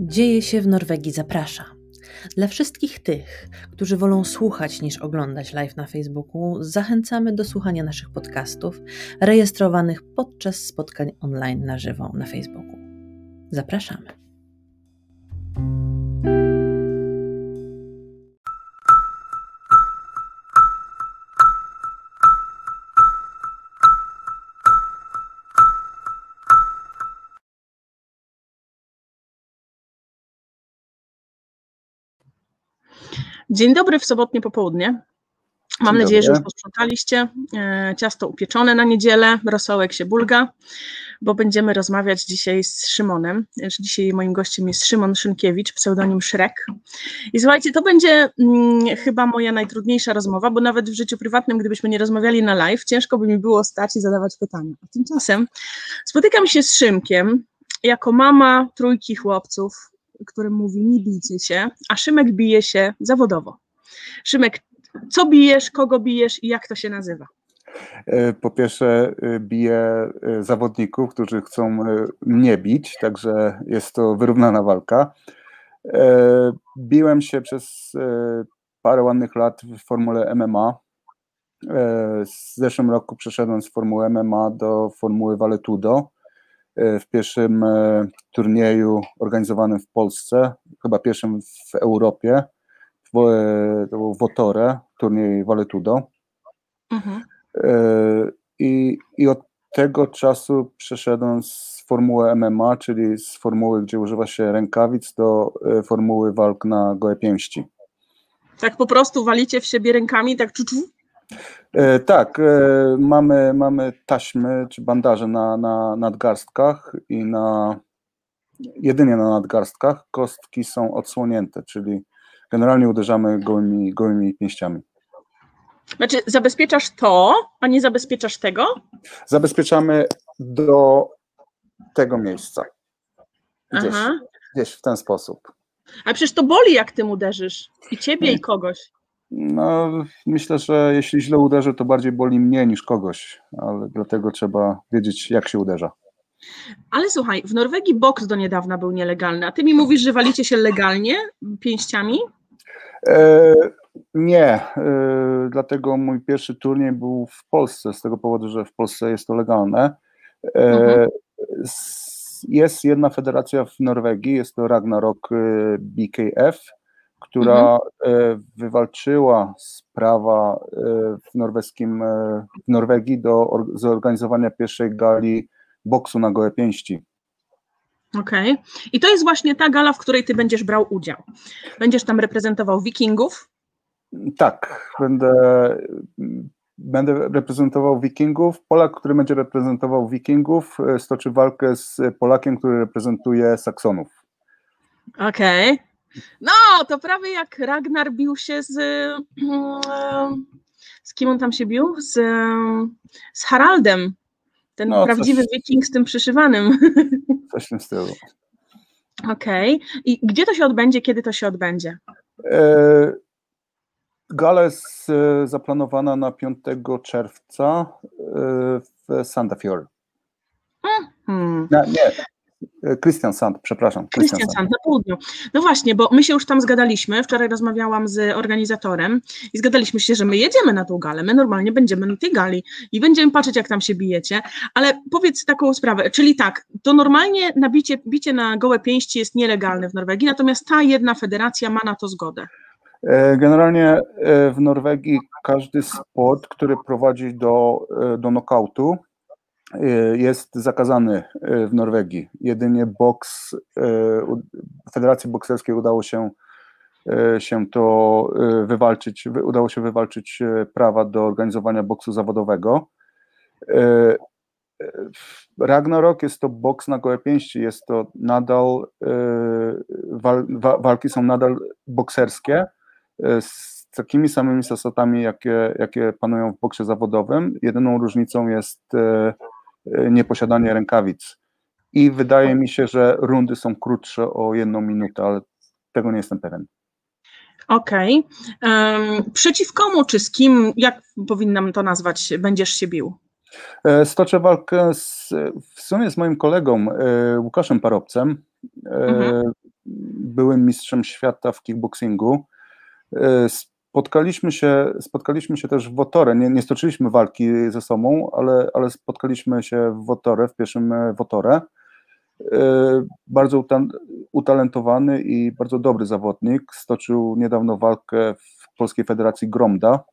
Dzieje się w Norwegii zaprasza. Dla wszystkich tych, którzy wolą słuchać niż oglądać live na Facebooku, zachęcamy do słuchania naszych podcastów rejestrowanych podczas spotkań online na żywo na Facebooku. Zapraszamy. Dzień dobry w sobotnie popołudnie. Mam Dzień nadzieję, że już dobry. posprzątaliście. E, Ciasto upieczone na niedzielę, rosołek się bulga, bo będziemy rozmawiać dzisiaj z Szymonem. Dzisiaj moim gościem jest Szymon Szynkiewicz, pseudonim Szrek. I słuchajcie, to będzie mm, chyba moja najtrudniejsza rozmowa, bo nawet w życiu prywatnym, gdybyśmy nie rozmawiali na live, ciężko by mi było stać i zadawać pytania. A tymczasem spotykam się z Szymkiem jako mama trójki chłopców, który mówi nie bijcie się, a Szymek bije się zawodowo. Szymek, co bijesz, kogo bijesz i jak to się nazywa? E, Po pierwsze, e, biję e, zawodników, którzy chcą e, mnie bić, także jest to wyrównana walka. Biłem się przez parę ładnych lat w formule MMA. W zeszłym roku przeszedłem z formuły MMA do formuły Valetudo. E, W pierwszym e, turnieju organizowanym w Polsce, chyba pierwszym w Europie, w, e, to był Wotore, turniej Valetudo. Mhm. I, I od tego czasu przeszedłem z formuły MMA, czyli z formuły, gdzie używa się rękawic, do formuły walk na gołe pięści. Tak po prostu walicie w siebie rękami, tak czu, czu? E, Tak, e, mamy, mamy taśmy czy bandaże na, na nadgarstkach i na jedynie na nadgarstkach. Kostki są odsłonięte, czyli generalnie uderzamy gołymi, gołymi pięściami. Znaczy, zabezpieczasz to, a nie zabezpieczasz tego? Zabezpieczamy do tego miejsca. Gdzieś, Aha. gdzieś w ten sposób. Ale przecież to boli, jak tym uderzysz. I ciebie, i kogoś. No, myślę, że jeśli źle uderzę, to bardziej boli mnie niż kogoś, ale dlatego trzeba wiedzieć, jak się uderza. Ale słuchaj, w Norwegii boks do niedawna był nielegalny, a ty mi mówisz, że walicie się legalnie pięściami? E, nie, e, dlatego mój pierwszy turniej był w Polsce, z tego powodu, że w Polsce jest to legalne. E, Mhm. Jest jedna federacja w Norwegii, jest to Ragnarok e, BKF, która e, wywalczyła z prawa e, w norweskim, e, w Norwegii do or- zorganizowania pierwszej gali boksu na gołe pięści. Okej. I to jest właśnie ta gala, w której ty będziesz brał udział. Będziesz tam reprezentował wikingów. Tak, będę, będę reprezentował Wikingów. Polak, który będzie reprezentował Wikingów, stoczy walkę z Polakiem, który reprezentuje Saksonów. Okej. No, to prawie jak Ragnar bił się z. Z kim on tam się bił? Z, z Haraldem. Ten No, prawdziwy coś- wiking z tym przyszywanym. Coś w tym stylu. Okej. I gdzie to się odbędzie, kiedy to się odbędzie? E, Gala jest e, zaplanowana na 5 czerwca e, w Sandefjord. Hmm. Nie, nie, Christian Sand, przepraszam. Christian Krystian Sand. Na południu. No właśnie, bo my się już tam zgadaliśmy. Wczoraj rozmawiałam z organizatorem i zgadaliśmy się, że my jedziemy na tą galę. My normalnie będziemy na tej gali i będziemy patrzeć, jak tam się bijecie. Ale powiedz taką sprawę, czyli tak, to normalnie nabicie, bicie na gołe pięści jest nielegalne w Norwegii, natomiast ta jedna federacja ma na to zgodę. E, Generalnie e, w Norwegii każdy sport, który prowadzi do, e, do nokautu, e, jest zakazany e, w Norwegii. Jedynie boks, u- Federacji Bokserskiej udało się, się to wywalczyć, wy- udało się wywalczyć prawa do organizowania boksu zawodowego. Ragnarok jest to boks na gołe pięści, jest to nadal, wal, wa, walki są nadal bokserskie, z takimi samymi zasadami, jakie, jakie panują w boksie zawodowym. Jedyną różnicą jest nieposiadanie rękawic. I wydaje mi się, że rundy są krótsze o jedną minutę, ale tego nie jestem pewien. Okej. Em, Przeciw komu czy z kim, jak powinnam to nazwać, będziesz się bił? E, Stoczę walkę z, w sumie z moim kolegą e, Łukaszem Parobcem. E, Mhm. byłym mistrzem świata w kickboxingu. E, spotkaliśmy się, spotkaliśmy się też w Wotorę, nie, nie stoczyliśmy walki ze sobą, ale, ale spotkaliśmy się w Wotorę, w pierwszym Wotorę. Bardzo utalentowany i bardzo dobry zawodnik. Stoczył niedawno walkę w Polskiej Federacji Gromda.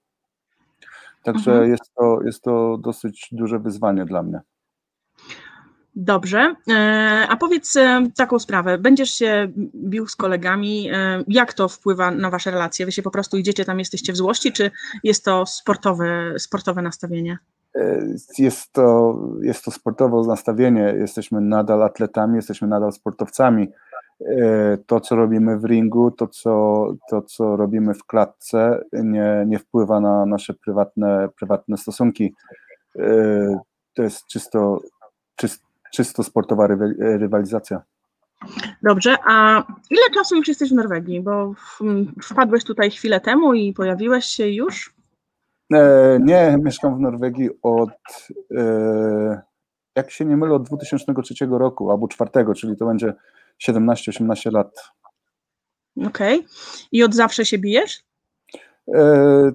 Także mhm. jest, to, jest to dosyć duże wyzwanie dla mnie. Dobrze. E, a powiedz e, taką sprawę. Będziesz się bił z kolegami. E, jak to wpływa na wasze relacje? Wy się po prostu idziecie tam, jesteście w złości, czy jest to sportowe, sportowe nastawienie? Jest to, jest to sportowe nastawienie. Jesteśmy nadal atletami, jesteśmy nadal sportowcami. To, co robimy w ringu, to, co, to, co robimy w klatce, nie, nie wpływa na nasze prywatne, prywatne stosunki. To jest czysto, czysto czysto sportowa rywalizacja. Dobrze, a ile czasu już jesteś w Norwegii? Bo wpadłeś tutaj chwilę temu i pojawiłeś się już? E, nie, mieszkam w Norwegii od, e, jak się nie mylę, od 2003 roku albo 2004, czyli to będzie 17-18 lat. Okej. Okay. I od zawsze się bijesz? E,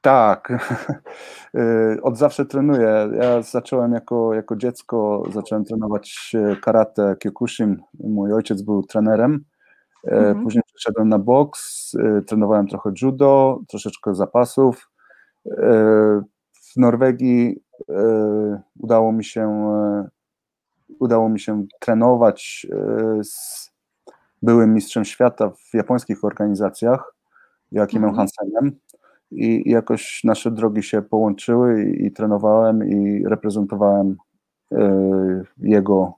tak, y, od zawsze trenuję. Ja zacząłem jako, jako dziecko, zacząłem trenować karate Kyokushin. Mój ojciec był trenerem. Y, mhm. Później przeszedłem na boks, y, trenowałem trochę judo, troszeczkę zapasów. W Norwegii udało mi się, udało mi się trenować z byłym mistrzem świata w japońskich organizacjach, Joachimem mhm. Hansenem i jakoś nasze drogi się połączyły i, i trenowałem i reprezentowałem y, jego,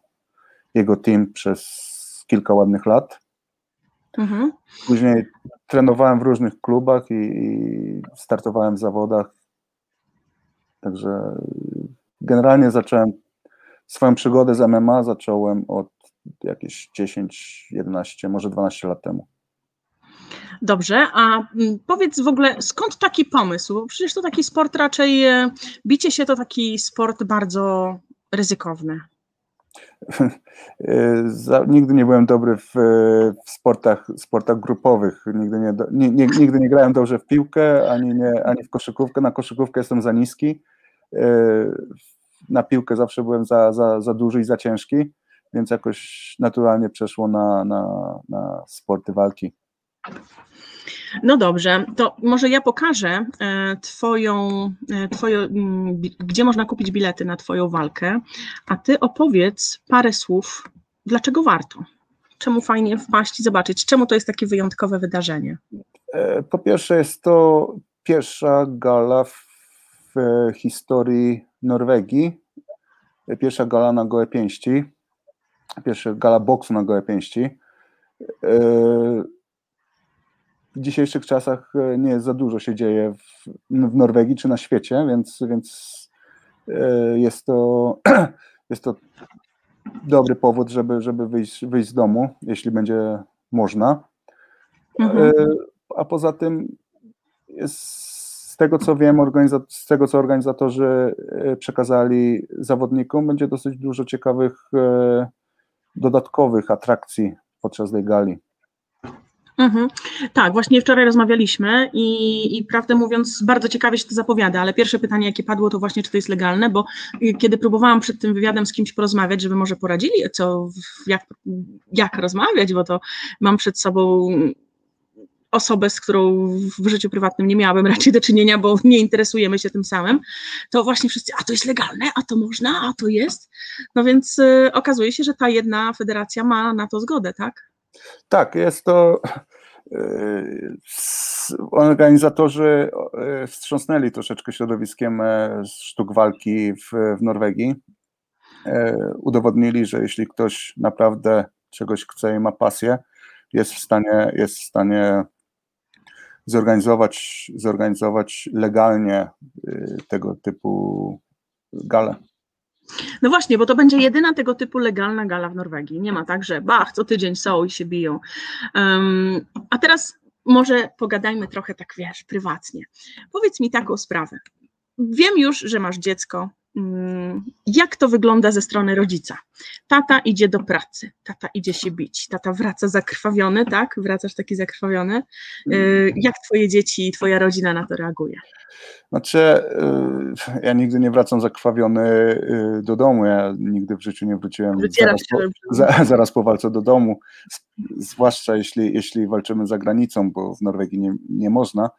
jego team przez kilka ładnych lat. Mhm. Później trenowałem w różnych klubach i, i, startowałem w zawodach. Także generalnie zacząłem swoją przygodę z MMA zacząłem od jakieś 10, 11, może 12 lat temu. Dobrze, a mm, powiedz w ogóle, skąd taki pomysł? Przecież to taki sport raczej, e, bicie się to taki sport bardzo ryzykowny. E, nigdy nie byłem dobry w, w sportach, sportach grupowych. Nigdy nie, nie, nigdy nie grałem dobrze w piłkę, ani, nie, ani w koszykówkę. Na koszykówkę jestem za niski. E, na piłkę zawsze byłem za, za, za duży i za ciężki, więc jakoś naturalnie przeszło na, na, na sporty walki. No dobrze, to może ja pokażę e, twoją, e, twoją, mm, gdzie można kupić bilety na Twoją walkę, a Ty opowiedz parę słów, dlaczego warto. Czemu fajnie wpaść i zobaczyć, czemu to jest takie wyjątkowe wydarzenie? E, po pierwsze, jest to pierwsza gala w historii Norwegii. Pierwsza gala na gołe pięści. Pierwsza gala boksu na gołe pięści w dzisiejszych czasach e, nie za dużo się dzieje w, w Norwegii czy na świecie, więc, więc e, jest, to, jest to dobry powód, żeby, żeby wyjść, wyjść z domu, jeśli będzie można. Mhm. E, a poza tym jest z tego co wiem, z tego co organizatorzy przekazali zawodnikom, będzie dosyć dużo ciekawych dodatkowych atrakcji podczas tej gali. Mhm. Tak, właśnie wczoraj rozmawialiśmy i, i prawdę mówiąc, bardzo ciekawie się to zapowiada, ale pierwsze pytanie, jakie padło, to właśnie, czy to jest legalne, bo kiedy próbowałam przed tym wywiadem z kimś porozmawiać, żeby może poradzili, co, jak, jak rozmawiać, bo to mam przed sobą osobę, z którą w życiu prywatnym nie miałabym raczej do czynienia, bo nie interesujemy się tym samym, to właśnie wszyscy, a to jest legalne, a to można, a to jest. No więc y, okazuje się, że ta jedna federacja ma na to zgodę, tak? Tak, jest to. E, organizatorzy e, wstrząsnęli troszeczkę środowiskiem e, sztuk walki w, w Norwegii. Udowodnili, że jeśli ktoś naprawdę czegoś chce i ma pasję, jest w stanie, jest w stanie zorganizować, zorganizować legalnie tego typu gale. No właśnie, bo to będzie jedyna tego typu legalna gala w Norwegii. Nie ma tak, że bach, co tydzień są i się biją. Um, a teraz może pogadajmy trochę tak, wiesz, prywatnie. Powiedz mi taką sprawę. Wiem już, że masz dziecko, jak to wygląda ze strony rodzica. Tata idzie do pracy, tata idzie się bić, tata wraca zakrwawiony, tak? Wracasz taki zakrwawiony. Y, jak twoje dzieci i twoja rodzina na to reaguje? Znaczy, y, ja nigdy nie wracam zakrwawiony y, do domu. Ja nigdy w życiu nie wróciłem zaraz po, za, zaraz po walce do domu. Zwłaszcza jeśli, jeśli walczymy za granicą, bo w Norwegii nie, nie można,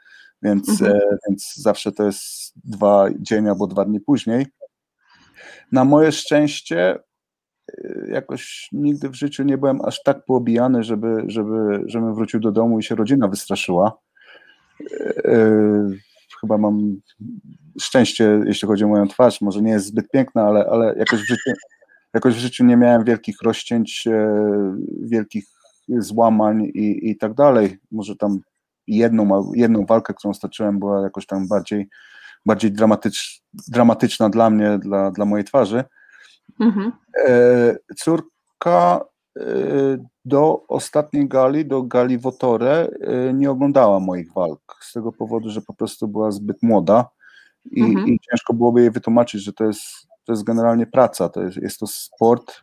więc, mhm. E, więc zawsze to jest dwa dzień albo dwa dni później. Na moje szczęście y, jakoś nigdy w życiu nie byłem aż tak poobijany, żeby, żeby, żebym wrócił do domu i się rodzina wystraszyła chyba mam szczęście, jeśli chodzi o moją twarz. Może nie jest zbyt piękna, ale, ale jakoś, w życiu, jakoś w życiu nie miałem wielkich rozcięć, e, wielkich złamań i, i tak dalej. Może tam jedną, jedną walkę, którą stoczyłem, była jakoś tam bardziej, bardziej dramatycz, dramatyczna dla mnie, dla, dla mojej twarzy. Mhm. E, córka e, do ostatniej gali, do gali Wotore, y, nie oglądała moich walk, z tego powodu, że po prostu była zbyt młoda i, mhm. i ciężko byłoby jej wytłumaczyć, że to jest, to jest generalnie praca, to jest, jest to sport,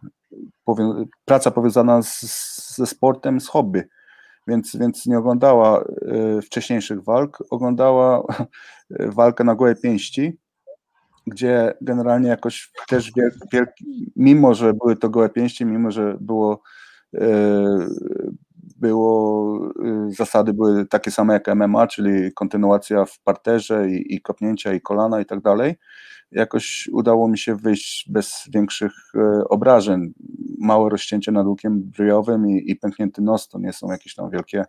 powią praca powiązana z, ze sportem, z hobby, więc, więc nie oglądała y, wcześniejszych walk, oglądała walkę na gołe pięści, gdzie generalnie jakoś też wielki, mimo że były to gołe pięści, mimo że było E, było, y, zasady były takie same jak MMA, czyli kontynuacja w parterze i, i kopnięcia i kolana i tak dalej. Jakoś udało mi się wyjść bez większych e, obrażeń. Małe rozcięcie nad łukiem bryjowym i, i pęknięty nos to nie są jakieś tam wielkie,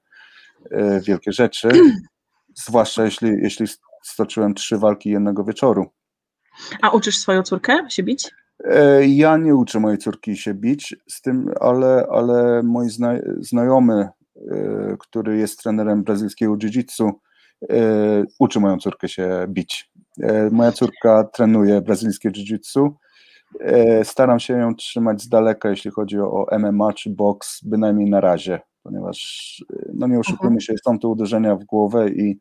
e, wielkie rzeczy, zwłaszcza jeśli, jeśli stoczyłem trzy walki jednego wieczoru. A uczysz swoją córkę się bić? E, ja nie uczę mojej córki się bić, z tym, ale, ale mój zna, znajomy, e, który jest trenerem brazylijskiego jiu-jitsu, e, uczy moją córkę się bić. Moja córka trenuje brazylijskie jiu-jitsu. Staram się ją trzymać z daleka, jeśli chodzi o MMA czy boks, bynajmniej na razie, ponieważ, no nie oszukujmy się, są to uderzenia w głowę i,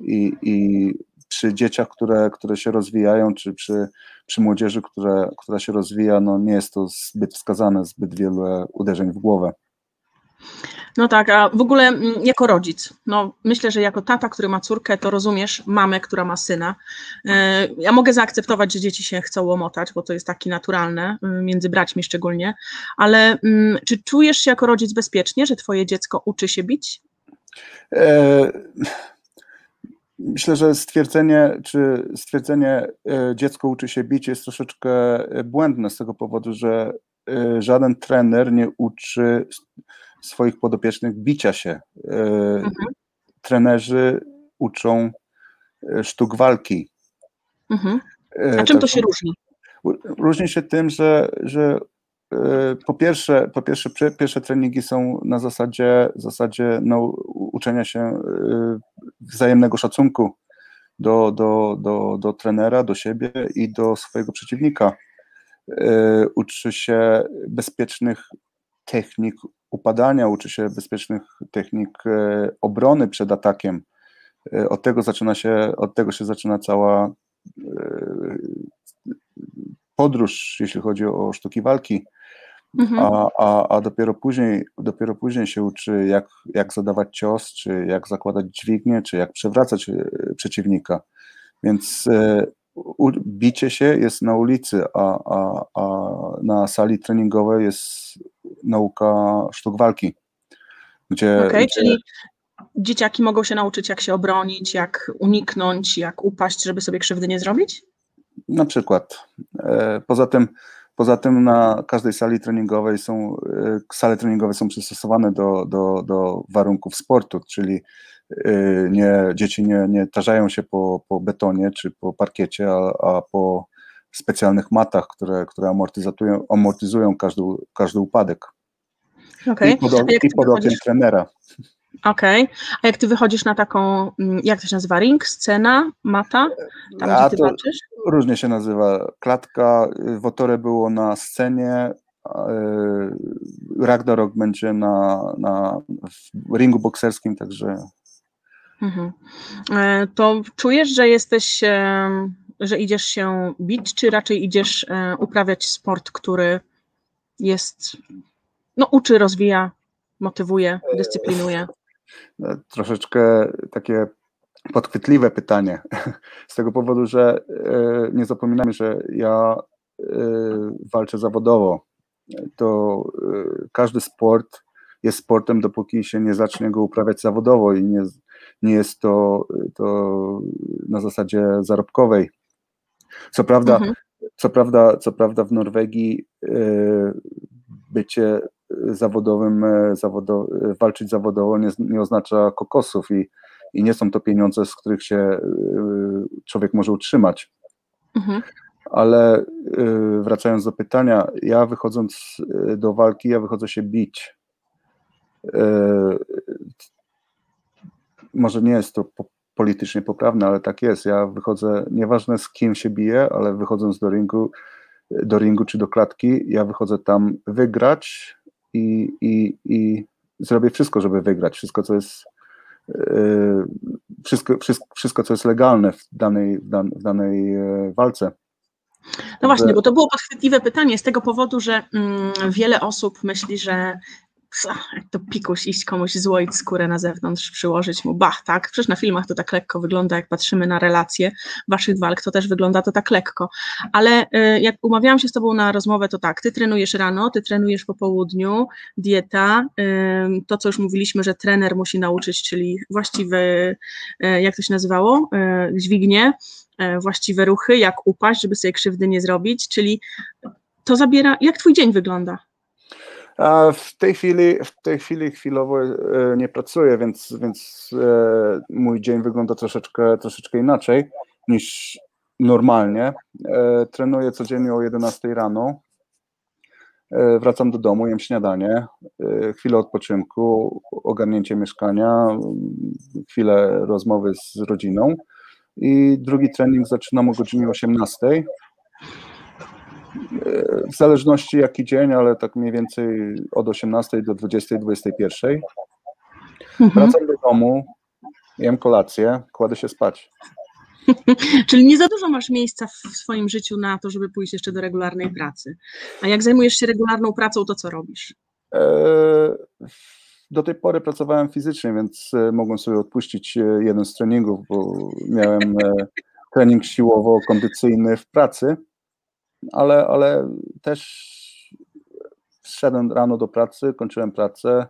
i, i przy dzieciach, które, które się rozwijają, czy przy, przy młodzieży, które, która się rozwija, no nie jest to zbyt wskazane, zbyt wiele uderzeń w głowę. No tak, a w ogóle mm, jako rodzic, no myślę, że jako tata, który ma córkę, to rozumiesz mamę, która ma syna. E, ja mogę zaakceptować, że dzieci się chcą łomotać, bo to jest takie naturalne, y, między braćmi szczególnie, ale mm, czy czujesz się jako rodzic bezpiecznie, że twoje dziecko uczy się bić? E Myślę, że stwierdzenie, czy stwierdzenie e, dziecko uczy się bić jest troszeczkę e, błędne z tego powodu, że e, żaden trener nie uczy swoich podopiecznych bicia się. Mhm. Trenerzy uczą sztuk walki. Mhm. A czym to się różni? Różni się tym, że, że po pierwsze, po pierwsze, pierwsze treningi są na zasadzie, zasadzie no, uczenia się wzajemnego szacunku do, do, do, do trenera, do siebie i do swojego przeciwnika. E, uczy się bezpiecznych technik upadania, uczy się bezpiecznych technik e, obrony przed atakiem. Od tego zaczyna się, od tego się zaczyna cała podróż, jeśli chodzi o sztuki walki. Mhm. A, a, a dopiero później, dopiero później się uczy, jak, jak zadawać cios, czy jak zakładać dźwignię, czy jak przewracać e, przeciwnika. Więc e, u, bicie się jest na ulicy, a, a, a na sali treningowej jest nauka sztuk walki. Gdzie, okay, gdzie... czyli dzieciaki mogą się nauczyć, jak się obronić, jak uniknąć, jak upaść, żeby sobie krzywdy nie zrobić? Na przykład. E, poza tym Poza tym na każdej sali treningowej są, e, sale treningowe są przystosowane do, do, do warunków sportu, czyli e, nie, dzieci nie, nie tarzają się po, po betonie czy po parkiecie, a, a po specjalnych matach, które, które amortyzują, amortyzują każdy, każdy upadek. Okay. I pod, i pod okiem trenera. Okej. Okay. A jak ty wychodzisz na taką, mm, jak to się nazywa, ring, scena, mata, tam A gdzie ty walczysz? Różnie się nazywa. Klatka, y, Wotore było na scenie, y, Ragnarok będzie na, na ringu bokserskim, także... Mhm. E, to czujesz, że jesteś że idziesz się bić, czy raczej idziesz e, uprawiać sport, który jest, no uczy, rozwija, motywuje, dyscyplinuje? No, troszeczkę takie podchwytliwe pytanie, z tego powodu, że e, nie zapominamy, że ja e, walczę zawodowo. To każdy sport jest sportem, dopóki się nie zacznie go uprawiać zawodowo i nie, nie jest to, to na zasadzie zarobkowej. Co prawda, mhm. co prawda, co prawda w Norwegii bycie zawodowym, y, zawodo, walczyć zawodowo nie, nie oznacza kokosów i, i nie są to pieniądze, z których się y, człowiek może utrzymać. Mhm. Ale wracając do pytania, ja wychodząc do walki, ja wychodzę się bić. Może nie jest to politycznie poprawne, ale tak jest. Ja wychodzę, nieważne z kim się biję, ale wychodząc do ringu, do ringu czy do klatki, ja wychodzę tam wygrać i, i, i zrobię wszystko, żeby wygrać. Wszystko, co jest yy, wszystko, wszystko, wszystko, co jest legalne w danej, w, dan, w danej e, walce. No właśnie, bo to było podchwytliwe pytanie z tego powodu, że mm, wiele osób myśli, że to pikuś iść komuś złoić skórę na zewnątrz, przyłożyć mu, bach, tak? Przecież na filmach to tak lekko wygląda, jak patrzymy na relacje waszych walk, to też wygląda to tak lekko. Ale y, jak umawiałam się z tobą na rozmowę, to tak, ty trenujesz rano, ty trenujesz po południu, dieta, y, to co już mówiliśmy, że trener musi nauczyć, czyli właściwy, y, jak to się nazywało, dźwignie, właściwe ruchy, jak upaść, żeby sobie krzywdy nie zrobić, czyli to zabiera, jak twój dzień wygląda? W tej chwili, w tej chwili chwilowo e, nie pracuję, więc, więc e, mój dzień wygląda troszeczkę, troszeczkę inaczej niż normalnie. E, trenuję codziennie o 11 rano. Wracam do domu, jem śniadanie, chwilę odpoczynku, ogarnięcie mieszkania, chwilę rozmowy z rodziną i drugi trening zaczynam o godzinie 18 w zależności jaki dzień, ale tak mniej więcej od 18 do 20, 21. Mhm. Wracam do domu, jem kolację, kładę się spać. Czyli nie za dużo masz miejsca w swoim życiu na to, żeby pójść jeszcze do regularnej pracy. A jak zajmujesz się regularną pracą, to co robisz? E, do tej pory pracowałem fizycznie, więc e, mogłem sobie odpuścić e, jeden z treningów, bo miałem trening siłowo-kondycyjny w pracy ale, ale też szedłem rano do pracy, kończyłem pracę,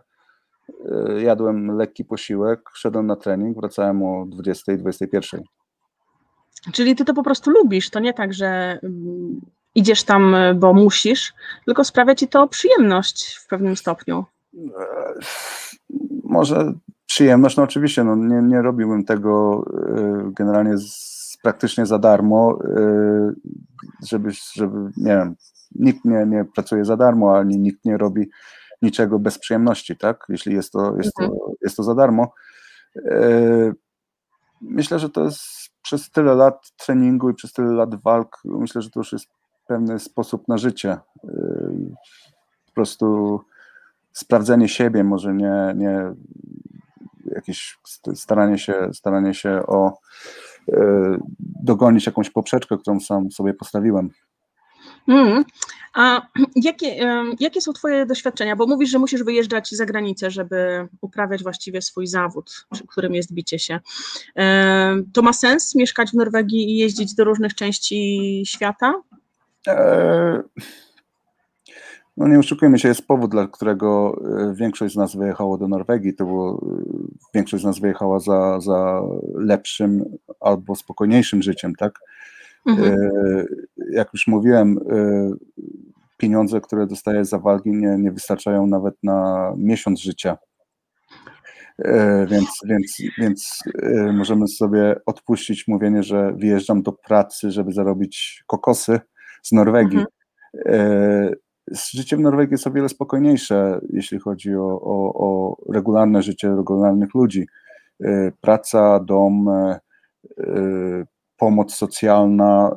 y, jadłem lekki posiłek, szedłem na trening, wracałem o 20, 21. Czyli ty to po prostu lubisz, to nie tak, że mm, idziesz tam, bo musisz, tylko sprawia ci to przyjemność w pewnym stopniu. Może przyjemność, no oczywiście, no nie, nie robiłbym tego y, generalnie z praktycznie za darmo, y, żeby, żeby nie wiem, nikt nie, nie pracuje za darmo, ani nikt nie robi niczego bez przyjemności, tak? Jeśli jest to, jest to, mhm. jest to za darmo. Y, myślę, że to jest przez tyle lat treningu i przez tyle lat walk, myślę, że to już jest pewny sposób na życie. Y, po prostu sprawdzenie siebie, może nie, nie jakieś staranie się, staranie się o dogonić jakąś poprzeczkę, którą sam sobie postawiłem. Mm. A jakie, jakie są Twoje doświadczenia? Bo mówisz, że musisz wyjeżdżać za granicę, żeby uprawiać właściwie swój zawód, którym jest bicie się. To ma sens mieszkać w Norwegii i jeździć do różnych części świata? E, no nie oszukujmy się, jest powód, dla którego e, większość z nas wyjechało do Norwegii. To było, e, większość z nas wyjechała za, za lepszym albo spokojniejszym życiem, tak? Mhm. E, jak już mówiłem, pieniądze, które dostaję za walki nie, nie wystarczają nawet na miesiąc życia. Więc, więc, więc możemy sobie odpuścić mówienie, że wyjeżdżam do pracy, żeby zarobić kokosy z Norwegii. Mhm życie w Norwegii jest o wiele spokojniejsze, jeśli chodzi o, o, o regularne życie regularnych ludzi. E, praca, dom, e, e, pomoc socjalna,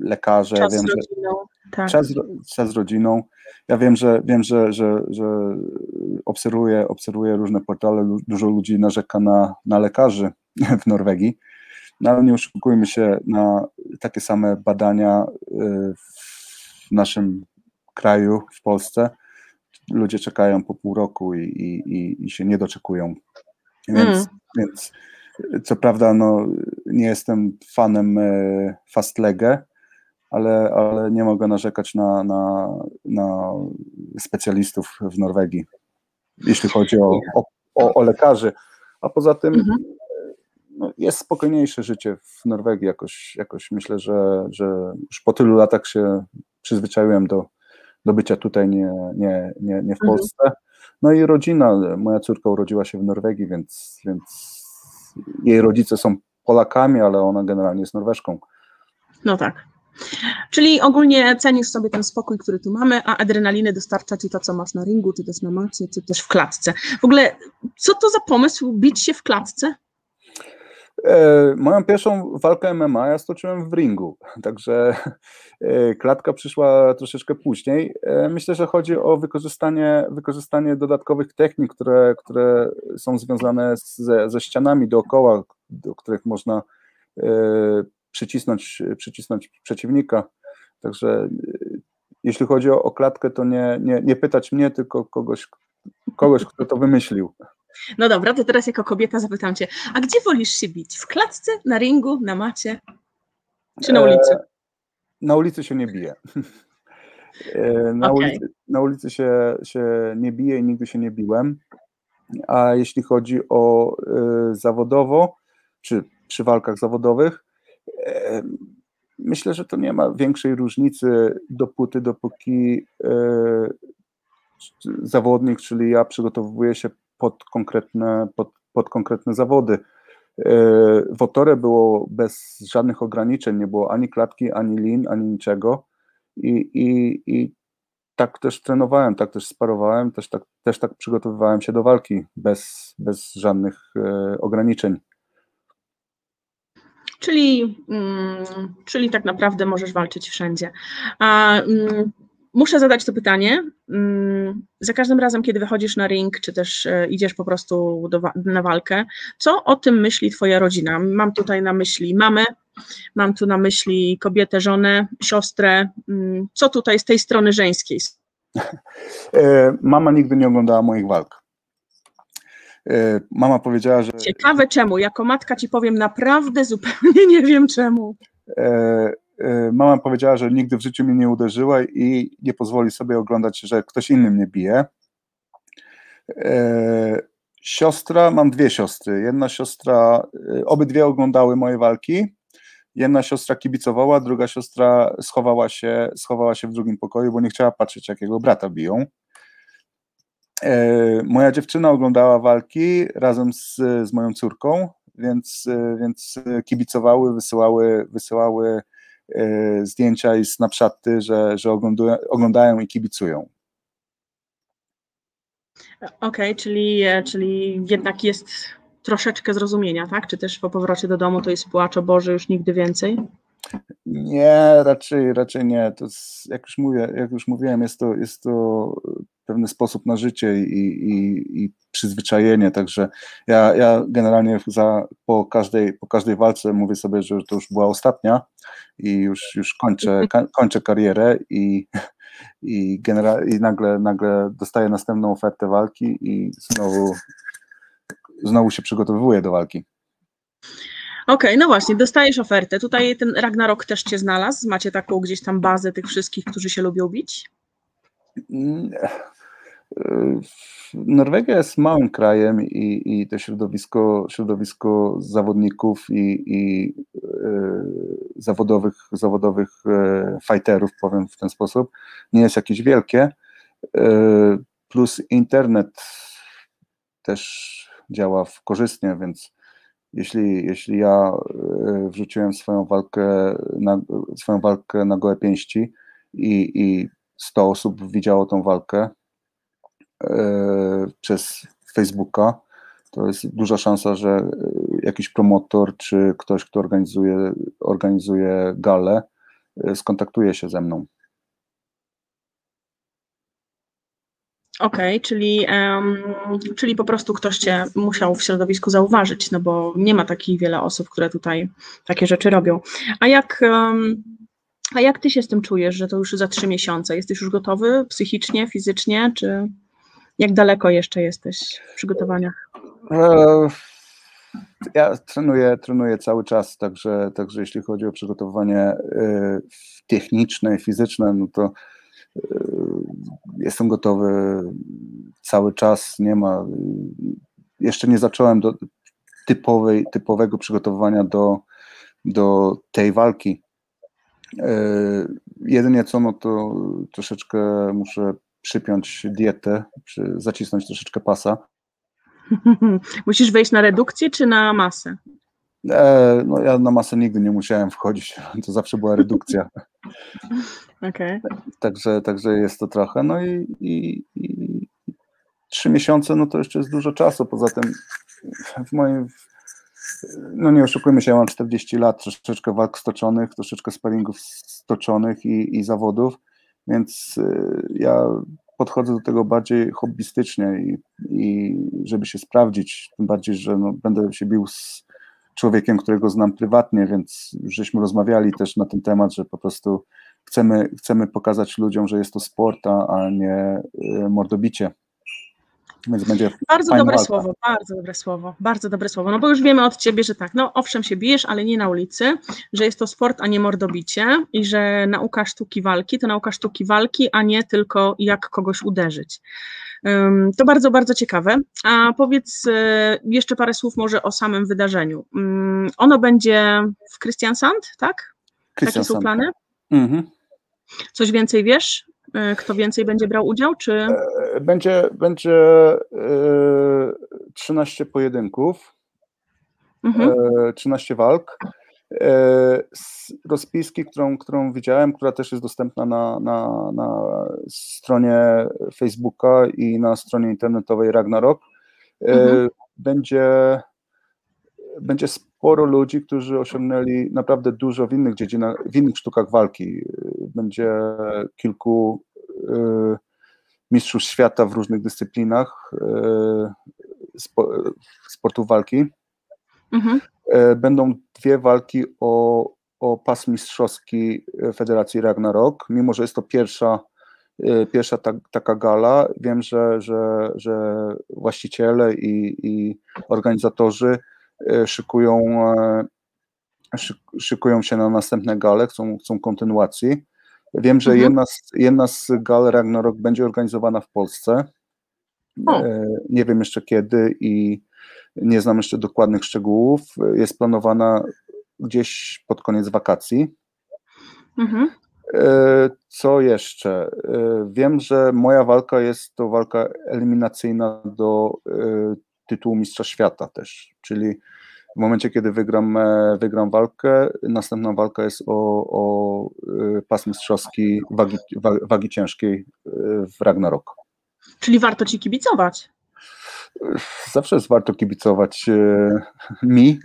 lekarze. Czas, wiem, z rodziną. Tak. Czas, czas z rodziną. Ja wiem, że wiem, że, że, że obserwuję, obserwuję różne portale, dużo ludzi narzeka na, na lekarzy w Norwegii. No ale nie oszukujmy się na takie same badania w naszym kraju, w Polsce. Ludzie czekają po pół roku i, i, i się nie doczekują. Więc, mm. więc co prawda no, nie jestem fanem Fastlege, ale, ale nie mogę narzekać na, na, na specjalistów w Norwegii, jeśli chodzi o, o, o, o lekarzy. A poza tym mhm. no, jest spokojniejsze życie w Norwegii jakoś, jakoś myślę, że, że już po tylu latach się przyzwyczaiłem do, do bycia tutaj, nie, nie, nie, nie w mhm. Polsce. No i rodzina, moja córka urodziła się w Norwegii, więc, więc jej rodzice są Polakami, ale ona generalnie jest Norweszką. No tak. Czyli ogólnie cenisz sobie ten spokój, który tu mamy, a adrenaliny dostarcza ci to, co masz na ringu, czy też na macie, czy też w klatce. W ogóle, co to za pomysł bić się w klatce? E, moją pierwszą walkę MMA ja stoczyłem w ringu, także e, klatka przyszła troszeczkę później. E, myślę, że chodzi o wykorzystanie, wykorzystanie dodatkowych technik, które, które są związane ze, ze ścianami dookoła, do których można przycisnąć, przycisnąć przeciwnika. Także jeśli chodzi o, klatkę, to nie, nie, nie pytać mnie, tylko kogoś, kogoś, kto to wymyślił. No dobra, to teraz jako kobieta zapytam cię, a gdzie wolisz się bić? W klatce, na ringu, na macie? Czy na e, ulicy? E, na ulicy się nie bije. E, na, okay. ulicy, na ulicy się, się nie bije i nigdy się nie biłem. A jeśli chodzi o y, zawodowo, czy przy walkach zawodowych, y, myślę, że to nie ma większej różnicy dopóty, dopóki y, zawodnik, czyli ja przygotowuję się pod konkretne, pod, pod konkretne zawody. E, w Otore było bez żadnych ograniczeń, nie było ani klatki, ani lin, ani niczego. I, i, i tak też trenowałem, tak też sparowałem, też tak, też tak przygotowywałem się do walki bez, bez żadnych e, ograniczeń. Czyli, mm, czyli tak naprawdę możesz walczyć wszędzie. A mm, Muszę zadać to pytanie. Mm, za każdym razem, kiedy wychodzisz na ring, czy też e, idziesz po prostu do, na walkę, co o tym myśli Twoja rodzina? Mam tutaj na myśli mamę, mam tu na myśli kobietę, żonę, siostrę. Mm, co tutaj z tej strony żeńskiej? E, mama nigdy nie oglądała moich walk. E, mama powiedziała, że. Ciekawe czemu. Jako matka ci powiem, naprawdę zupełnie nie wiem czemu. Y, mama powiedziała, że nigdy w życiu mnie nie uderzyła i nie pozwoli sobie oglądać, że ktoś inny mnie bije. Y, siostra, mam dwie siostry. Jedna siostra, y, obydwie oglądały moje walki. Jedna siostra kibicowała, druga siostra schowała się, schowała się w drugim pokoju, bo nie chciała patrzeć, jakiego brata biją. Moja dziewczyna oglądała walki razem z, z moją córką, więc, więc kibicowały, wysyłały, wysyłały zdjęcia i snapshoty, że, że oglądają i kibicują. Okej, okay, czyli, e, czyli jednak jest troszeczkę zrozumienia, tak? Czy też po powrocie do domu to jest płacz o Boże już nigdy więcej? Nie, raczej, raczej nie. To jest, jak, już mówię, jak już mówiłem, jest to, jest to pewny sposób na życie i, i, i przyzwyczajenie, także ja, ja generalnie za, po, każdej, po każdej walce mówię sobie, że to już była ostatnia i już, już kończę, kończę karierę i, i, genera- i nagle, nagle dostaję następną ofertę walki i znowu, znowu się przygotowuję do walki. Okej, okay, no właśnie, dostajesz ofertę. Tutaj ten Ragnarok też cię znalazł. Macie taką gdzieś tam bazę tych wszystkich, którzy się lubią bić? Norwegia jest małym krajem i, i to środowisko, środowisko zawodników i, i e, zawodowych, zawodowych e, fighterów, powiem w ten sposób, nie jest jakieś wielkie. E, plus internet też działa korzystnie, więc jeśli, jeśli ja wrzuciłem swoją walkę na, swoją walkę na gołe pięści i, i 100 osób widziało tą walkę, E, przez Facebooka, to jest duża szansa, że e, jakiś promotor czy ktoś, kto organizuje, organizuje galę, e, skontaktuje się ze mną. Okej, okay, czyli, um, czyli po prostu ktoś cię musiał w środowisku zauważyć, no bo nie ma takich wiele osób, które tutaj takie rzeczy robią. A jak, um, a jak ty się z tym czujesz, że to już za trzy miesiące? Jesteś już gotowy psychicznie, fizycznie, czy jak daleko jeszcze jesteś w przygotowaniach? E, ja trenuję, trenuję cały czas, także, także jeśli chodzi o przygotowanie e, techniczne, fizyczne, no to e, jestem gotowy cały czas, nie ma, jeszcze nie zacząłem do typowej, typowego przygotowania do, do tej walki. Jedynie co, no to troszeczkę muszę przypiąć dietę, zacisnąć troszeczkę pasa. Musisz wejść na redukcję czy na masę? E, no ja na masę nigdy nie musiałem wchodzić, to zawsze była redukcja. Okay. Także, także jest to trochę. No i, i, i trzy miesiące, no to jeszcze jest dużo czasu. Poza tym w moim, no nie oszukujmy się, ja mam 40 lat, troszeczkę walk stoczonych, troszeczkę sparingów stoczonych i, i zawodów, więc y, ja podchodzę do tego bardziej hobbystycznie i, i żeby się sprawdzić, tym bardziej, że no, będę się bił z człowiekiem, którego znam prywatnie, więc żeśmy rozmawiali też na ten temat, że po prostu chcemy, chcemy pokazać ludziom, że jest to sport, a nie y, mordobicie. Więc będzie bardzo dobre walka. słowo, bardzo dobre słowo, bardzo dobre słowo. No bo już wiemy od ciebie, że tak, no owszem się bijesz, ale nie na ulicy, że jest to sport, a nie mordobicie i że nauka sztuki walki to nauka sztuki walki, a nie tylko jak kogoś uderzyć. To bardzo, bardzo ciekawe. A powiedz e, jeszcze parę słów może o samym wydarzeniu. Ono będzie w Christiansand, tak? Jakie są plany? Mhm. Coś więcej wiesz? E, kto więcej będzie brał udział, czy? E, będzie, będzie 13 pojedynków, mhm. 13 walk. Z rozpiski, którą, którą widziałem, która też jest dostępna na, na, na stronie Facebooka i na stronie internetowej Ragnarok, mhm. będzie, będzie sporo ludzi, którzy osiągnęli naprawdę dużo w innych dziedzinach, w innych sztukach walki. Będzie kilku y, mistrzów świata w różnych dyscyplinach sportu walki. Mhm. E, będą dwie walki o, o pas mistrzowski Federacji Ragnarok, mimo że jest to pierwsza, e, pierwsza ta, taka gala. Wiem, że, że, że właściciele i, i organizatorzy e, szykują, szykują się na następne gale, chcą, chcą kontynuacji. Wiem, że mhm. jedna, z, jedna z gal Ragnarok będzie organizowana w Polsce. O. Nie wiem jeszcze kiedy i nie znam jeszcze dokładnych szczegółów. Jest planowana gdzieś pod koniec wakacji. Mhm. E, co jeszcze? E, wiem, że moja walka jest to walka eliminacyjna do e, tytułu Mistrza Świata też, czyli w momencie, kiedy wygram, wygram walkę, następna walka jest o, o pas mistrzowski wagi, wagi ciężkiej w Ragnarok. Czyli warto ci kibicować zawsze jest warto kibicować e, mi,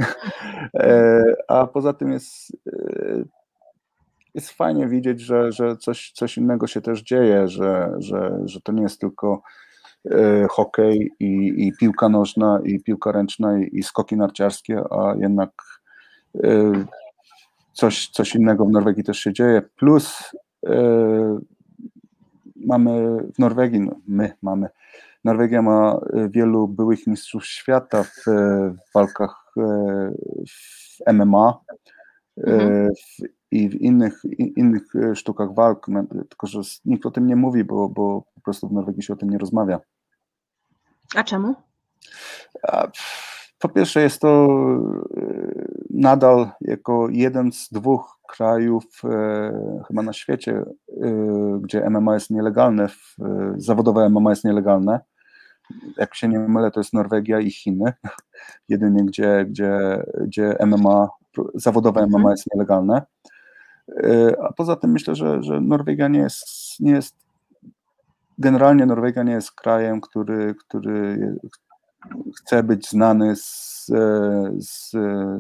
e, a poza tym jest, e, jest fajnie widzieć, że, że coś, coś innego się też dzieje, że, że, że to nie jest tylko hokej i, i piłka nożna i piłka ręczna i, i skoki narciarskie, a jednak coś, coś innego w Norwegii też się dzieje. Plus mamy w Norwegii, no my mamy Norwegia ma e, wielu byłych mistrzów świata w, e, w walkach e, w MMA mhm. w, i w innych, innych sztukach walk, tylko że nikt o tym nie mówi, bo, bo po prostu w Norwegii się o tym nie rozmawia. A czemu? Po pierwsze, jest to nadal jako jeden z dwóch krajów chyba na świecie, gdzie MMA jest nielegalne, zawodowe MMA jest nielegalne jak się nie mylę, to jest Norwegia i Chiny, jedynie gdzie, gdzie, gdzie MMA, zawodowe MMA mhm. jest nielegalne. A poza tym myślę, że, że Norwegia nie jest, nie jest, generalnie Norwegia nie jest krajem, który, który chce być znany z, z,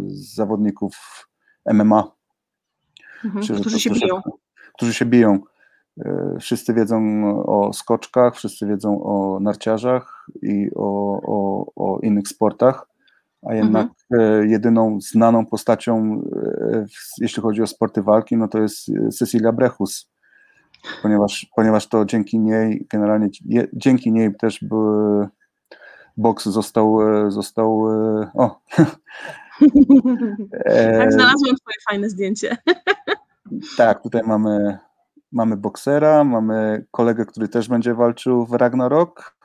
z zawodników MMA. Mhm, którzy się biją. Którzy się biją. Wszyscy wiedzą o skoczkach, wszyscy wiedzą o narciarzach i o, o, o innych sportach, a jednak mhm. jedyną znaną postacią, jeśli chodzi o sporty walki, no to jest Cecilia Brechus, ponieważ, ponieważ to dzięki niej, generalnie dzięki niej też były boks został, został o. tak, znalazłem twoje fajne zdjęcie. tak, tutaj mamy, mamy boksera, mamy kolegę, który też będzie walczył w Ragnarok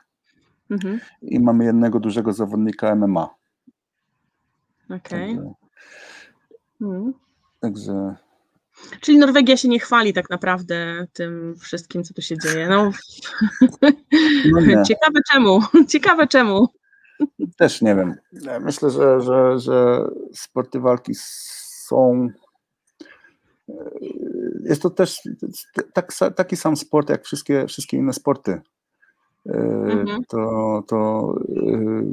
mhm. i mamy jednego dużego zawodnika MMA. Okej. Okay. Także, mhm. także Czyli Norwegia się nie chwali tak naprawdę tym wszystkim, co tu się dzieje. No, no ciekawe czemu. Ciekawe czemu. Też nie wiem. Myślę, że, że, że sporty walki są. Jest to też tak, taki sam sport jak wszystkie, wszystkie inne sporty. Mhm. To, to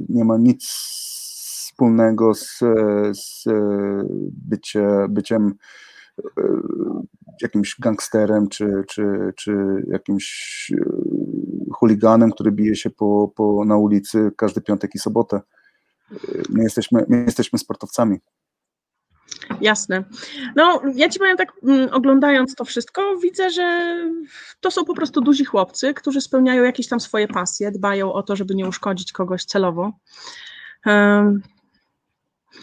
nie ma nic wspólnego z, z bycie, byciem jakimś gangsterem, czy, czy, czy jakimś e, chuliganem, który bije się po, po, na ulicy każdy piątek i sobotę. E, my jesteśmy, my jesteśmy sportowcami. Jasne. No, ja ci powiem tak, mm, oglądając to wszystko, widzę, że to są po prostu duzi chłopcy, którzy spełniają jakieś tam swoje pasje, dbają o to, żeby nie uszkodzić kogoś celowo. Um,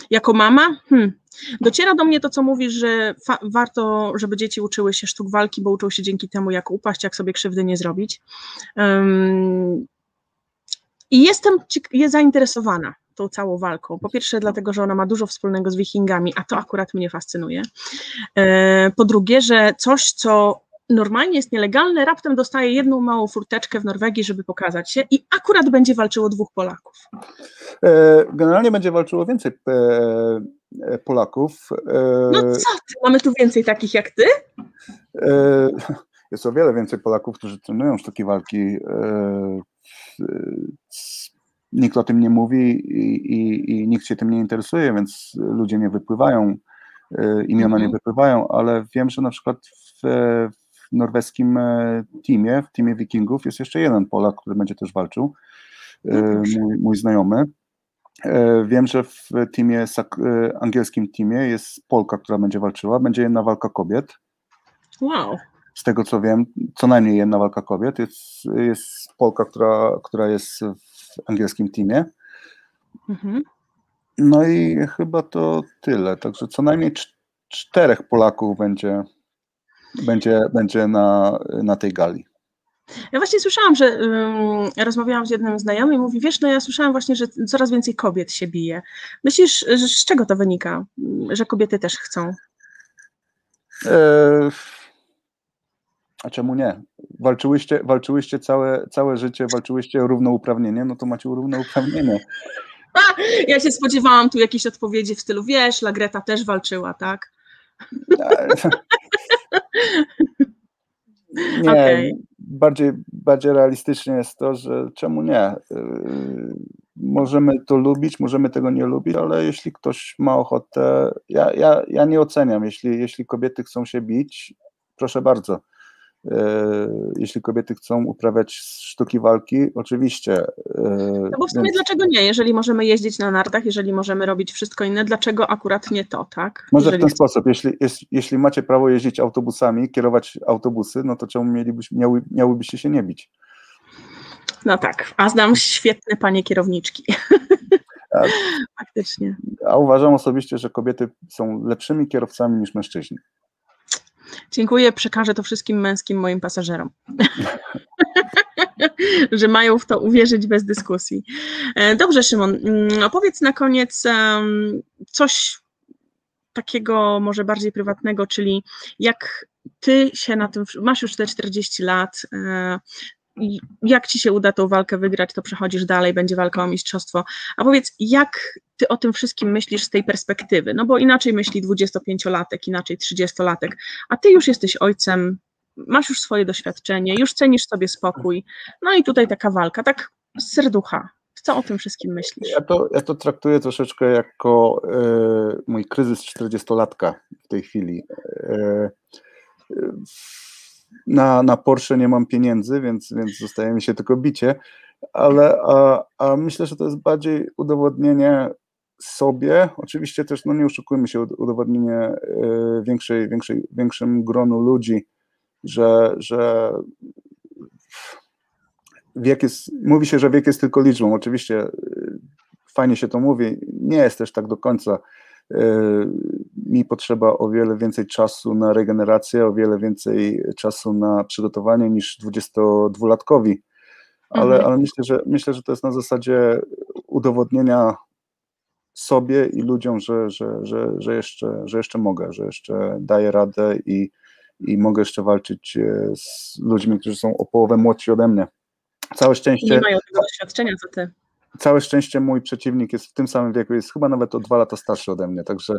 jako mama, hmm, Dociera do mnie to, co mówisz, że warto, żeby dzieci uczyły się sztuk walki, bo uczą się dzięki temu, jak upaść, jak sobie krzywdy nie zrobić. Um, I jestem jest zainteresowana tą całą walką. Po pierwsze, dlatego, że ona ma dużo wspólnego z wikingami, a to akurat mnie fascynuje. E, po drugie, że coś, co normalnie jest nielegalne, raptem dostaje jedną małą furteczkę w Norwegii, żeby pokazać się i akurat będzie walczyło dwóch Polaków. E, generalnie będzie walczyło więcej e, Polaków. No co ty? Mamy tu więcej takich jak ty? Jest o wiele więcej Polaków, którzy trenują sztuki walki. Nikt o tym nie mówi i, i, i nikt się tym nie interesuje, więc ludzie nie wypływają, imiona nie mhm. wypływają, ale wiem, że na przykład w, w norweskim teamie, w teamie Wikingów jest jeszcze jeden Polak, który będzie też walczył, no mój, mój znajomy. E, wiem, że w teamie, e, angielskim teamie jest Polka, która będzie walczyła. Będzie jedna walka kobiet. Wow. Z tego co wiem, co najmniej jedna walka kobiet. Jest, jest Polka, która, która jest w angielskim teamie. Mhm. No i chyba to tyle. Także co najmniej czterech Polaków będzie, będzie, będzie na, na tej gali. Ja właśnie słyszałam, że um, rozmawiałam z jednym znajomym i mówi, wiesz, no ja słyszałam właśnie, że coraz więcej kobiet się bije. Myślisz, że z czego to wynika, że kobiety też chcą? E, a czemu nie? Walczyłyście, walczyłyście całe, całe życie, walczyłyście o równouprawnienie, no to macie równouprawnienie. Ja się spodziewałam tu jakiejś odpowiedzi w stylu, wiesz, Lagreta też walczyła, tak? Nie, okay. Bardziej, bardziej realistycznie jest to, że czemu nie? Yy, możemy to lubić, możemy tego nie lubić, ale jeśli ktoś ma ochotę, ja, ja, ja nie oceniam, jeśli, jeśli kobiety chcą się bić, proszę bardzo. E, jeśli kobiety chcą uprawiać sztuki walki, oczywiście. E, no bo w sumie więc... dlaczego nie? Jeżeli możemy jeździć na nartach, jeżeli możemy robić wszystko inne, dlaczego akurat nie to, tak? Może jeżeli w ten sposób, jeśli, jeśli macie prawo jeździć autobusami, kierować autobusy, no to czemu mielibyś, miały, miałybyście się nie bić? No tak, a znam świetne panie kierowniczki. A, Faktycznie. A uważam osobiście, że kobiety są lepszymi kierowcami niż mężczyźni. Dziękuję, przekażę to wszystkim męskim moim pasażerom. że mają w to uwierzyć bez dyskusji. E, dobrze, Szymon, mm, opowiedz na koniec coś takiego może bardziej prywatnego, czyli jak ty się na tym, masz już te 40 lat, e, jak ci się uda tą walkę wygrać, to przechodzisz dalej, będzie walka o mistrzostwo. A powiedz, jak ty o tym wszystkim myślisz z tej perspektywy? No bo inaczej myśli 25-latek, inaczej 30-latek, a ty już jesteś ojcem, masz już swoje doświadczenie, już cenisz sobie spokój. No i tutaj taka walka, tak z serducha. Co o tym wszystkim myślisz? Ja to, ja to traktuję troszeczkę jako e, mój kryzys 40-latka w tej chwili. E, na, na Porsche nie mam pieniędzy, więc, więc zostaje mi się tylko bicie, ale a, a myślę, że to jest bardziej udowodnienie sobie, oczywiście też, no nie oszukujmy się, udowodnienie y, większej, większej, większym gronu ludzi, że, że wiek jest, mówi się, że wiek jest tylko liczbą, oczywiście y, fajnie się to mówi, nie jest też tak do końca. Y, mi potrzeba o wiele więcej czasu na regenerację, o wiele więcej czasu na przygotowanie niż 22-latkowi, ale, mhm. ale myślę, że, myślę, że to jest na zasadzie udowodnienia sobie i ludziom, że, że, że, że, jeszcze, że jeszcze mogę, że jeszcze daję radę i, i mogę jeszcze walczyć e, z ludźmi, którzy są o połowę młodsi ode mnie. Całe szczęście. Nie mają tego doświadczenia, co ty. Całe szczęście mój przeciwnik jest w tym samym wieku, jest chyba nawet o dwa lata starszy ode mnie, także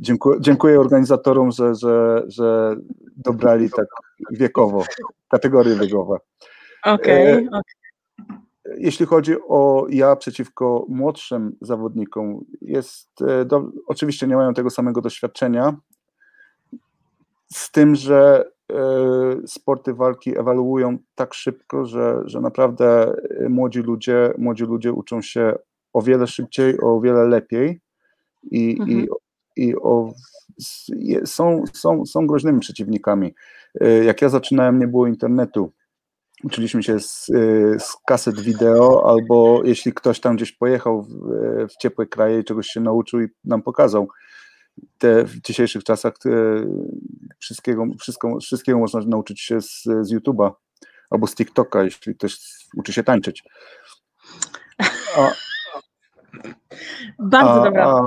dziękuję, dziękuję organizatorom, że, że, że dobrali tak wiekowo, kategorie wiekowe. Okej, okay, okay. Jeśli chodzi o ja przeciwko młodszym zawodnikom, jest e, do, oczywiście nie mają tego samego doświadczenia, z tym, że e, sporty walki ewaluują tak szybko, że, że naprawdę młodzi ludzie, młodzi ludzie uczą się o wiele szybciej, o wiele lepiej i, mhm. i, i o, są, są, są groźnymi przeciwnikami. E, jak ja zaczynałem, nie było internetu uczyliśmy się z, z kaset wideo, albo jeśli ktoś tam gdzieś pojechał w, w ciepłe kraje i czegoś się nauczył i nam pokazał. Te, w dzisiejszych czasach te, wszystkiego, wszystko, wszystkiego można nauczyć się z, z YouTube'a albo z TikToka, jeśli ktoś uczy się tańczyć. A, Bardzo a, dobra a,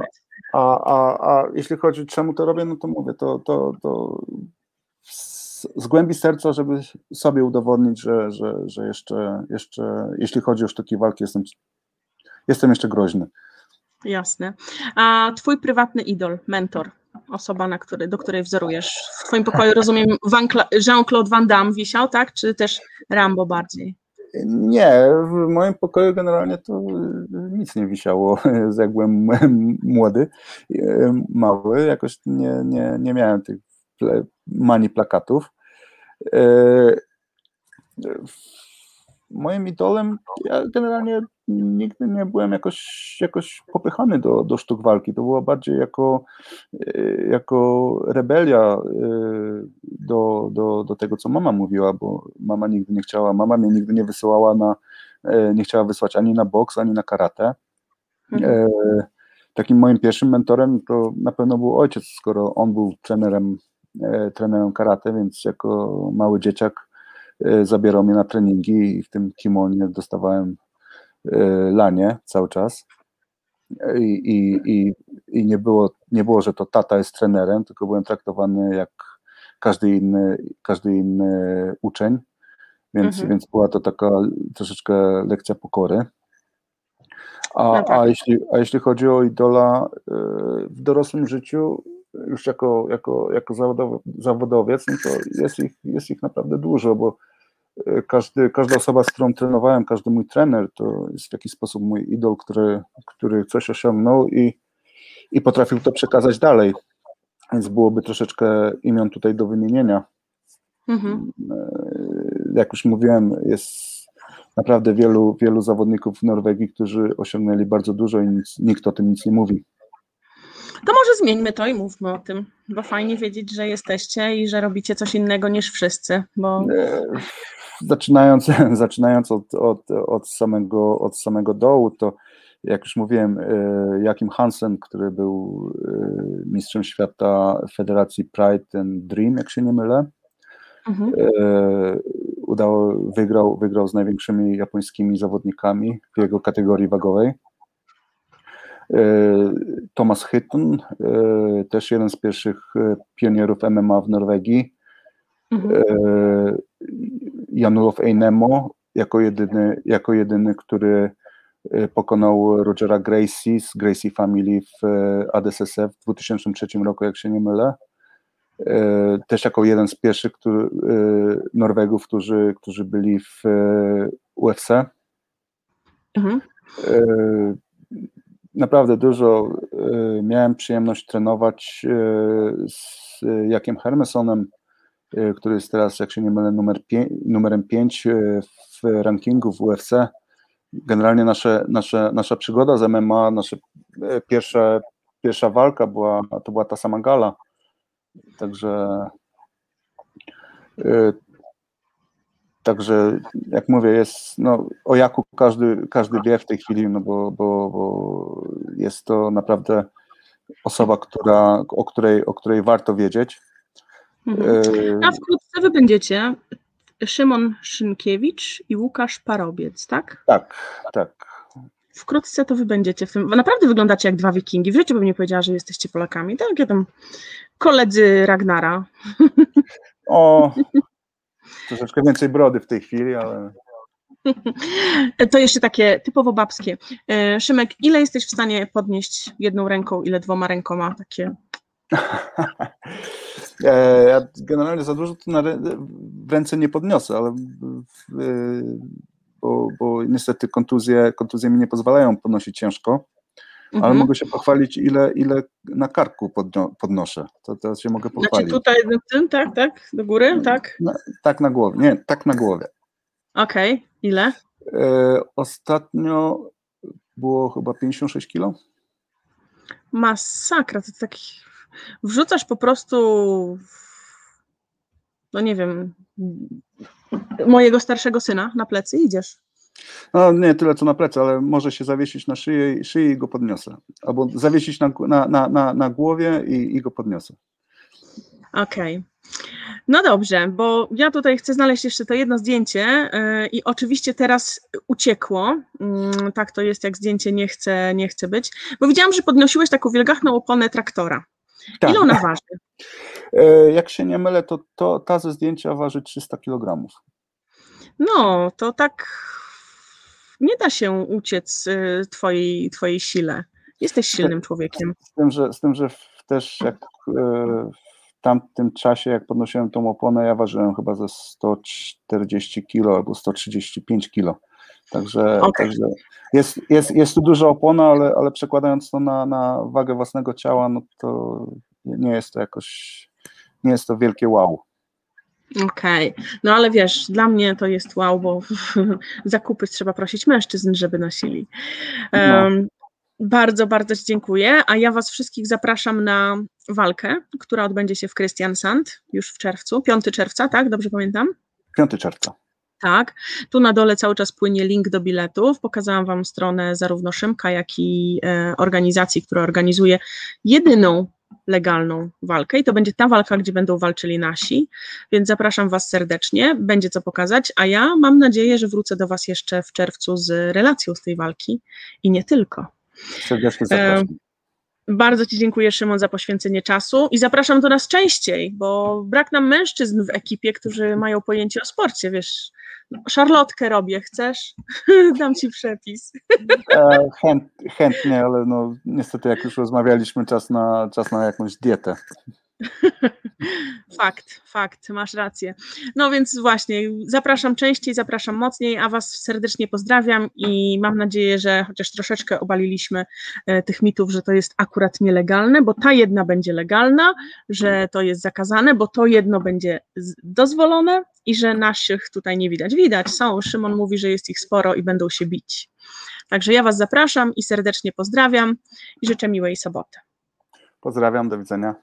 a, a, a jeśli chodzi, czemu to robię, no to mówię, to, to, to z głębi serca, żeby sobie udowodnić, że, że, że jeszcze, jeszcze, jeśli chodzi o sztuki walki, jestem, jestem jeszcze groźny. Jasne. A twój prywatny idol, mentor, osoba, na który, do której wzorujesz? W twoim pokoju rozumiem Jean-Claude Van Damme wisiał, tak? Czy też Rambo bardziej? Nie, w moim pokoju generalnie to nic nie wisiało, jak byłem młody, mały, jakoś nie, nie, nie miałem tych mani plakatów. E, moim idolem, ja generalnie nigdy nie byłem jakoś, jakoś popychany do, do sztuk walki. To było bardziej jako, e, jako rebelia e, do, do, do tego, co mama mówiła, bo mama nigdy nie chciała, mama mnie nigdy nie wysyłała na, nie chciała wysłać ani na boks, ani na karate. Mhm. Takim moim pierwszym mentorem to na pewno był ojciec, skoro on był trenerem E, trenerem karate, więc jako mały dzieciak e, zabierał mnie na treningi i w tym kimonie dostawałem e, lanie cały czas. I, i, i, i nie, było, nie było, że to tata jest trenerem, tylko byłem traktowany jak każdy inny, każdy inny uczeń, więc, mhm. więc była to taka troszeczkę lekcja pokory. A, no tak. a, jeśli, a jeśli chodzi o idola w dorosłym życiu, już jako, jako, jako zawodowiec, no to jest ich, jest ich naprawdę dużo, bo każdy, każda osoba, z którą trenowałem, każdy mój trener, to jest w jakiś sposób mój idol, który, który coś osiągnął i, i potrafił to przekazać dalej. Więc byłoby troszeczkę imion tutaj do wymienienia. Mhm. E, jak już mówiłem, jest naprawdę wielu, wielu zawodników w Norwegii, którzy osiągnęli bardzo dużo i nic, nikt o tym nic nie mówi. To może zmieńmy to i mówmy o tym, bo fajnie wiedzieć, że jesteście i że robicie coś innego niż wszyscy, bo... E, zaczynając, zaczynając od, od, od, samego, od samego dołu, to jak już mówiłem, e, Jakim Hansen, który był e, mistrzem świata Federacji Pride and Dream, jak się nie mylę, mhm. udało, wygrał, wygrał z największymi japońskimi zawodnikami w jego kategorii wagowej. E, Thomas Hitton, e, też jeden z pierwszych e, pionierów MMA w Norwegii. Mhm. Janulow Einemo, jako jedyny, jako jedyny, który pokonał Rogera Gracie z Gracie Family w ADSSF w 2003 roku, jak się nie mylę. Też jako jeden z pierwszych który, Norwegów, którzy, którzy byli w UFC. Mhm naprawdę dużo y, miałem przyjemność trenować y, z Jakiem Hermesonem, y, który jest teraz, jak się nie mylę, numer pię numerem 5 w rankingu w UFC. Generalnie nasze, nasze, nasza przygoda z MMA, nasza pierwsza, pierwsza walka była, to była ta sama gala. Także Także jak mówię, jest no, o Jaku każdy, każdy wie w tej chwili, no bo, bo, bo jest to naprawdę osoba, która, o, której, o której warto wiedzieć. Mhm. E, A wkrótce wy będziecie Szymon Szynkiewicz i Łukasz Parobiec, tak? Tak, tak. Wkrótce to wy będziecie w tym. Naprawdę wyglądacie jak dwa wikingi. W życiu bym nie powiedziała, że jesteście Polakami. Tak, ja tam koledzy Ragnara. O, troszeczkę więcej brody w tej chwili, ale. To jeszcze takie typowo babskie. E, Szymek, ile jesteś w stanie podnieść jedną ręką, ile dwoma rękoma? Takie. E, ja generalnie za dużo to na ręce nie podniosę, ale bo, bo niestety kontuzje, kontuzje mi nie pozwalają podnosić ciężko ale mhm. mogę się pochwalić, ile, ile na karku podno, podnoszę. To teraz się mogę znaczy pochwalić. Znaczy tutaj tym, tak, tak? Do góry, tak? Na, tak na głowie, nie, tak na głowie. Okej, okay. ile? E, ostatnio było chyba 56 kilo. Masakra, to tak wrzucasz po prostu no nie wiem, mojego starszego syna na plecy i idziesz. No nie tyle co na plecy, ale może się zawiesić na szyję, szyję i go podniosę. Albo zawiesić na, na, na, na, głowie i, i go podniosę. Okej. Okay. No dobrze, bo ja tutaj chcę znaleźć jeszcze to jedno zdjęcie yy, i oczywiście teraz uciekło. Yy, tak to jest, jak zdjęcie nie chce, nie chce być. Bo widziałam, że podnosiłeś taką wielgachną oponę traktora. Tak. Ile ona waży? Yy, jak się nie mylę, to, to ta ze zdjęcia waży 300 kg. No, to tak nie da się uciec y, twojej, twojej sile. Jesteś silnym człowiekiem. Z tym, że, z tym, że też jak y, w tamtym czasie, jak podnosiłem tą oponę, ja ważyłem chyba ze 140 kg albo 135 kg. Także, okay. także jest, jest, jest tu duża opona, ale, ale przekładając to na, na wagę własnego ciała, no to nie jest to jakoś, nie jest to wielkie wow. Okej, okay. no ale wiesz, dla mnie to jest wow, bo zakupy trzeba prosić mężczyzn, żeby nosili. Um, no. Bardzo, bardzo Ci dziękuję, a ja Was wszystkich zapraszam na walkę, która odbędzie się w Christiansand już w czerwcu, 5 czerwca, tak? Dobrze pamiętam? 5 czerwca. Tak, tu na dole cały czas płynie link do biletów. Pokazałam Wam stronę zarówno Szymka, jak i e, organizacji, która organizuje jedyną legalną walkę i to będzie ta walka, gdzie będą walczyli nasi, więc zapraszam Was serdecznie, będzie co pokazać, a ja mam nadzieję, że wrócę do Was jeszcze w czerwcu z relacją z tej walki i nie tylko. Serdecznie zapraszam. Bardzo Ci dziękuję, Szymon, za poświęcenie czasu i zapraszam do nas częściej, bo brak nam mężczyzn w ekipie, którzy mają pojęcie o sporcie, wiesz. Szarlotkę robię, chcesz? Dam Ci przepis. E, chęt, chętnie, ale no, niestety jak już rozmawialiśmy, czas na, czas na jakąś dietę. Fakt, fakt, masz rację. No więc właśnie, zapraszam częściej, zapraszam mocniej, a Was serdecznie pozdrawiam i mam nadzieję, że chociaż troszeczkę obaliliśmy e, tych mitów, że to jest akurat nielegalne, bo ta jedna będzie legalna, że to jest zakazane, bo to jedno będzie dozwolone i że naszych tutaj nie widać. Widać, są. Szymon mówi, że jest ich sporo i będą się bić. Także ja Was zapraszam i serdecznie pozdrawiam i życzę miłej soboty. Pozdrawiam, do widzenia.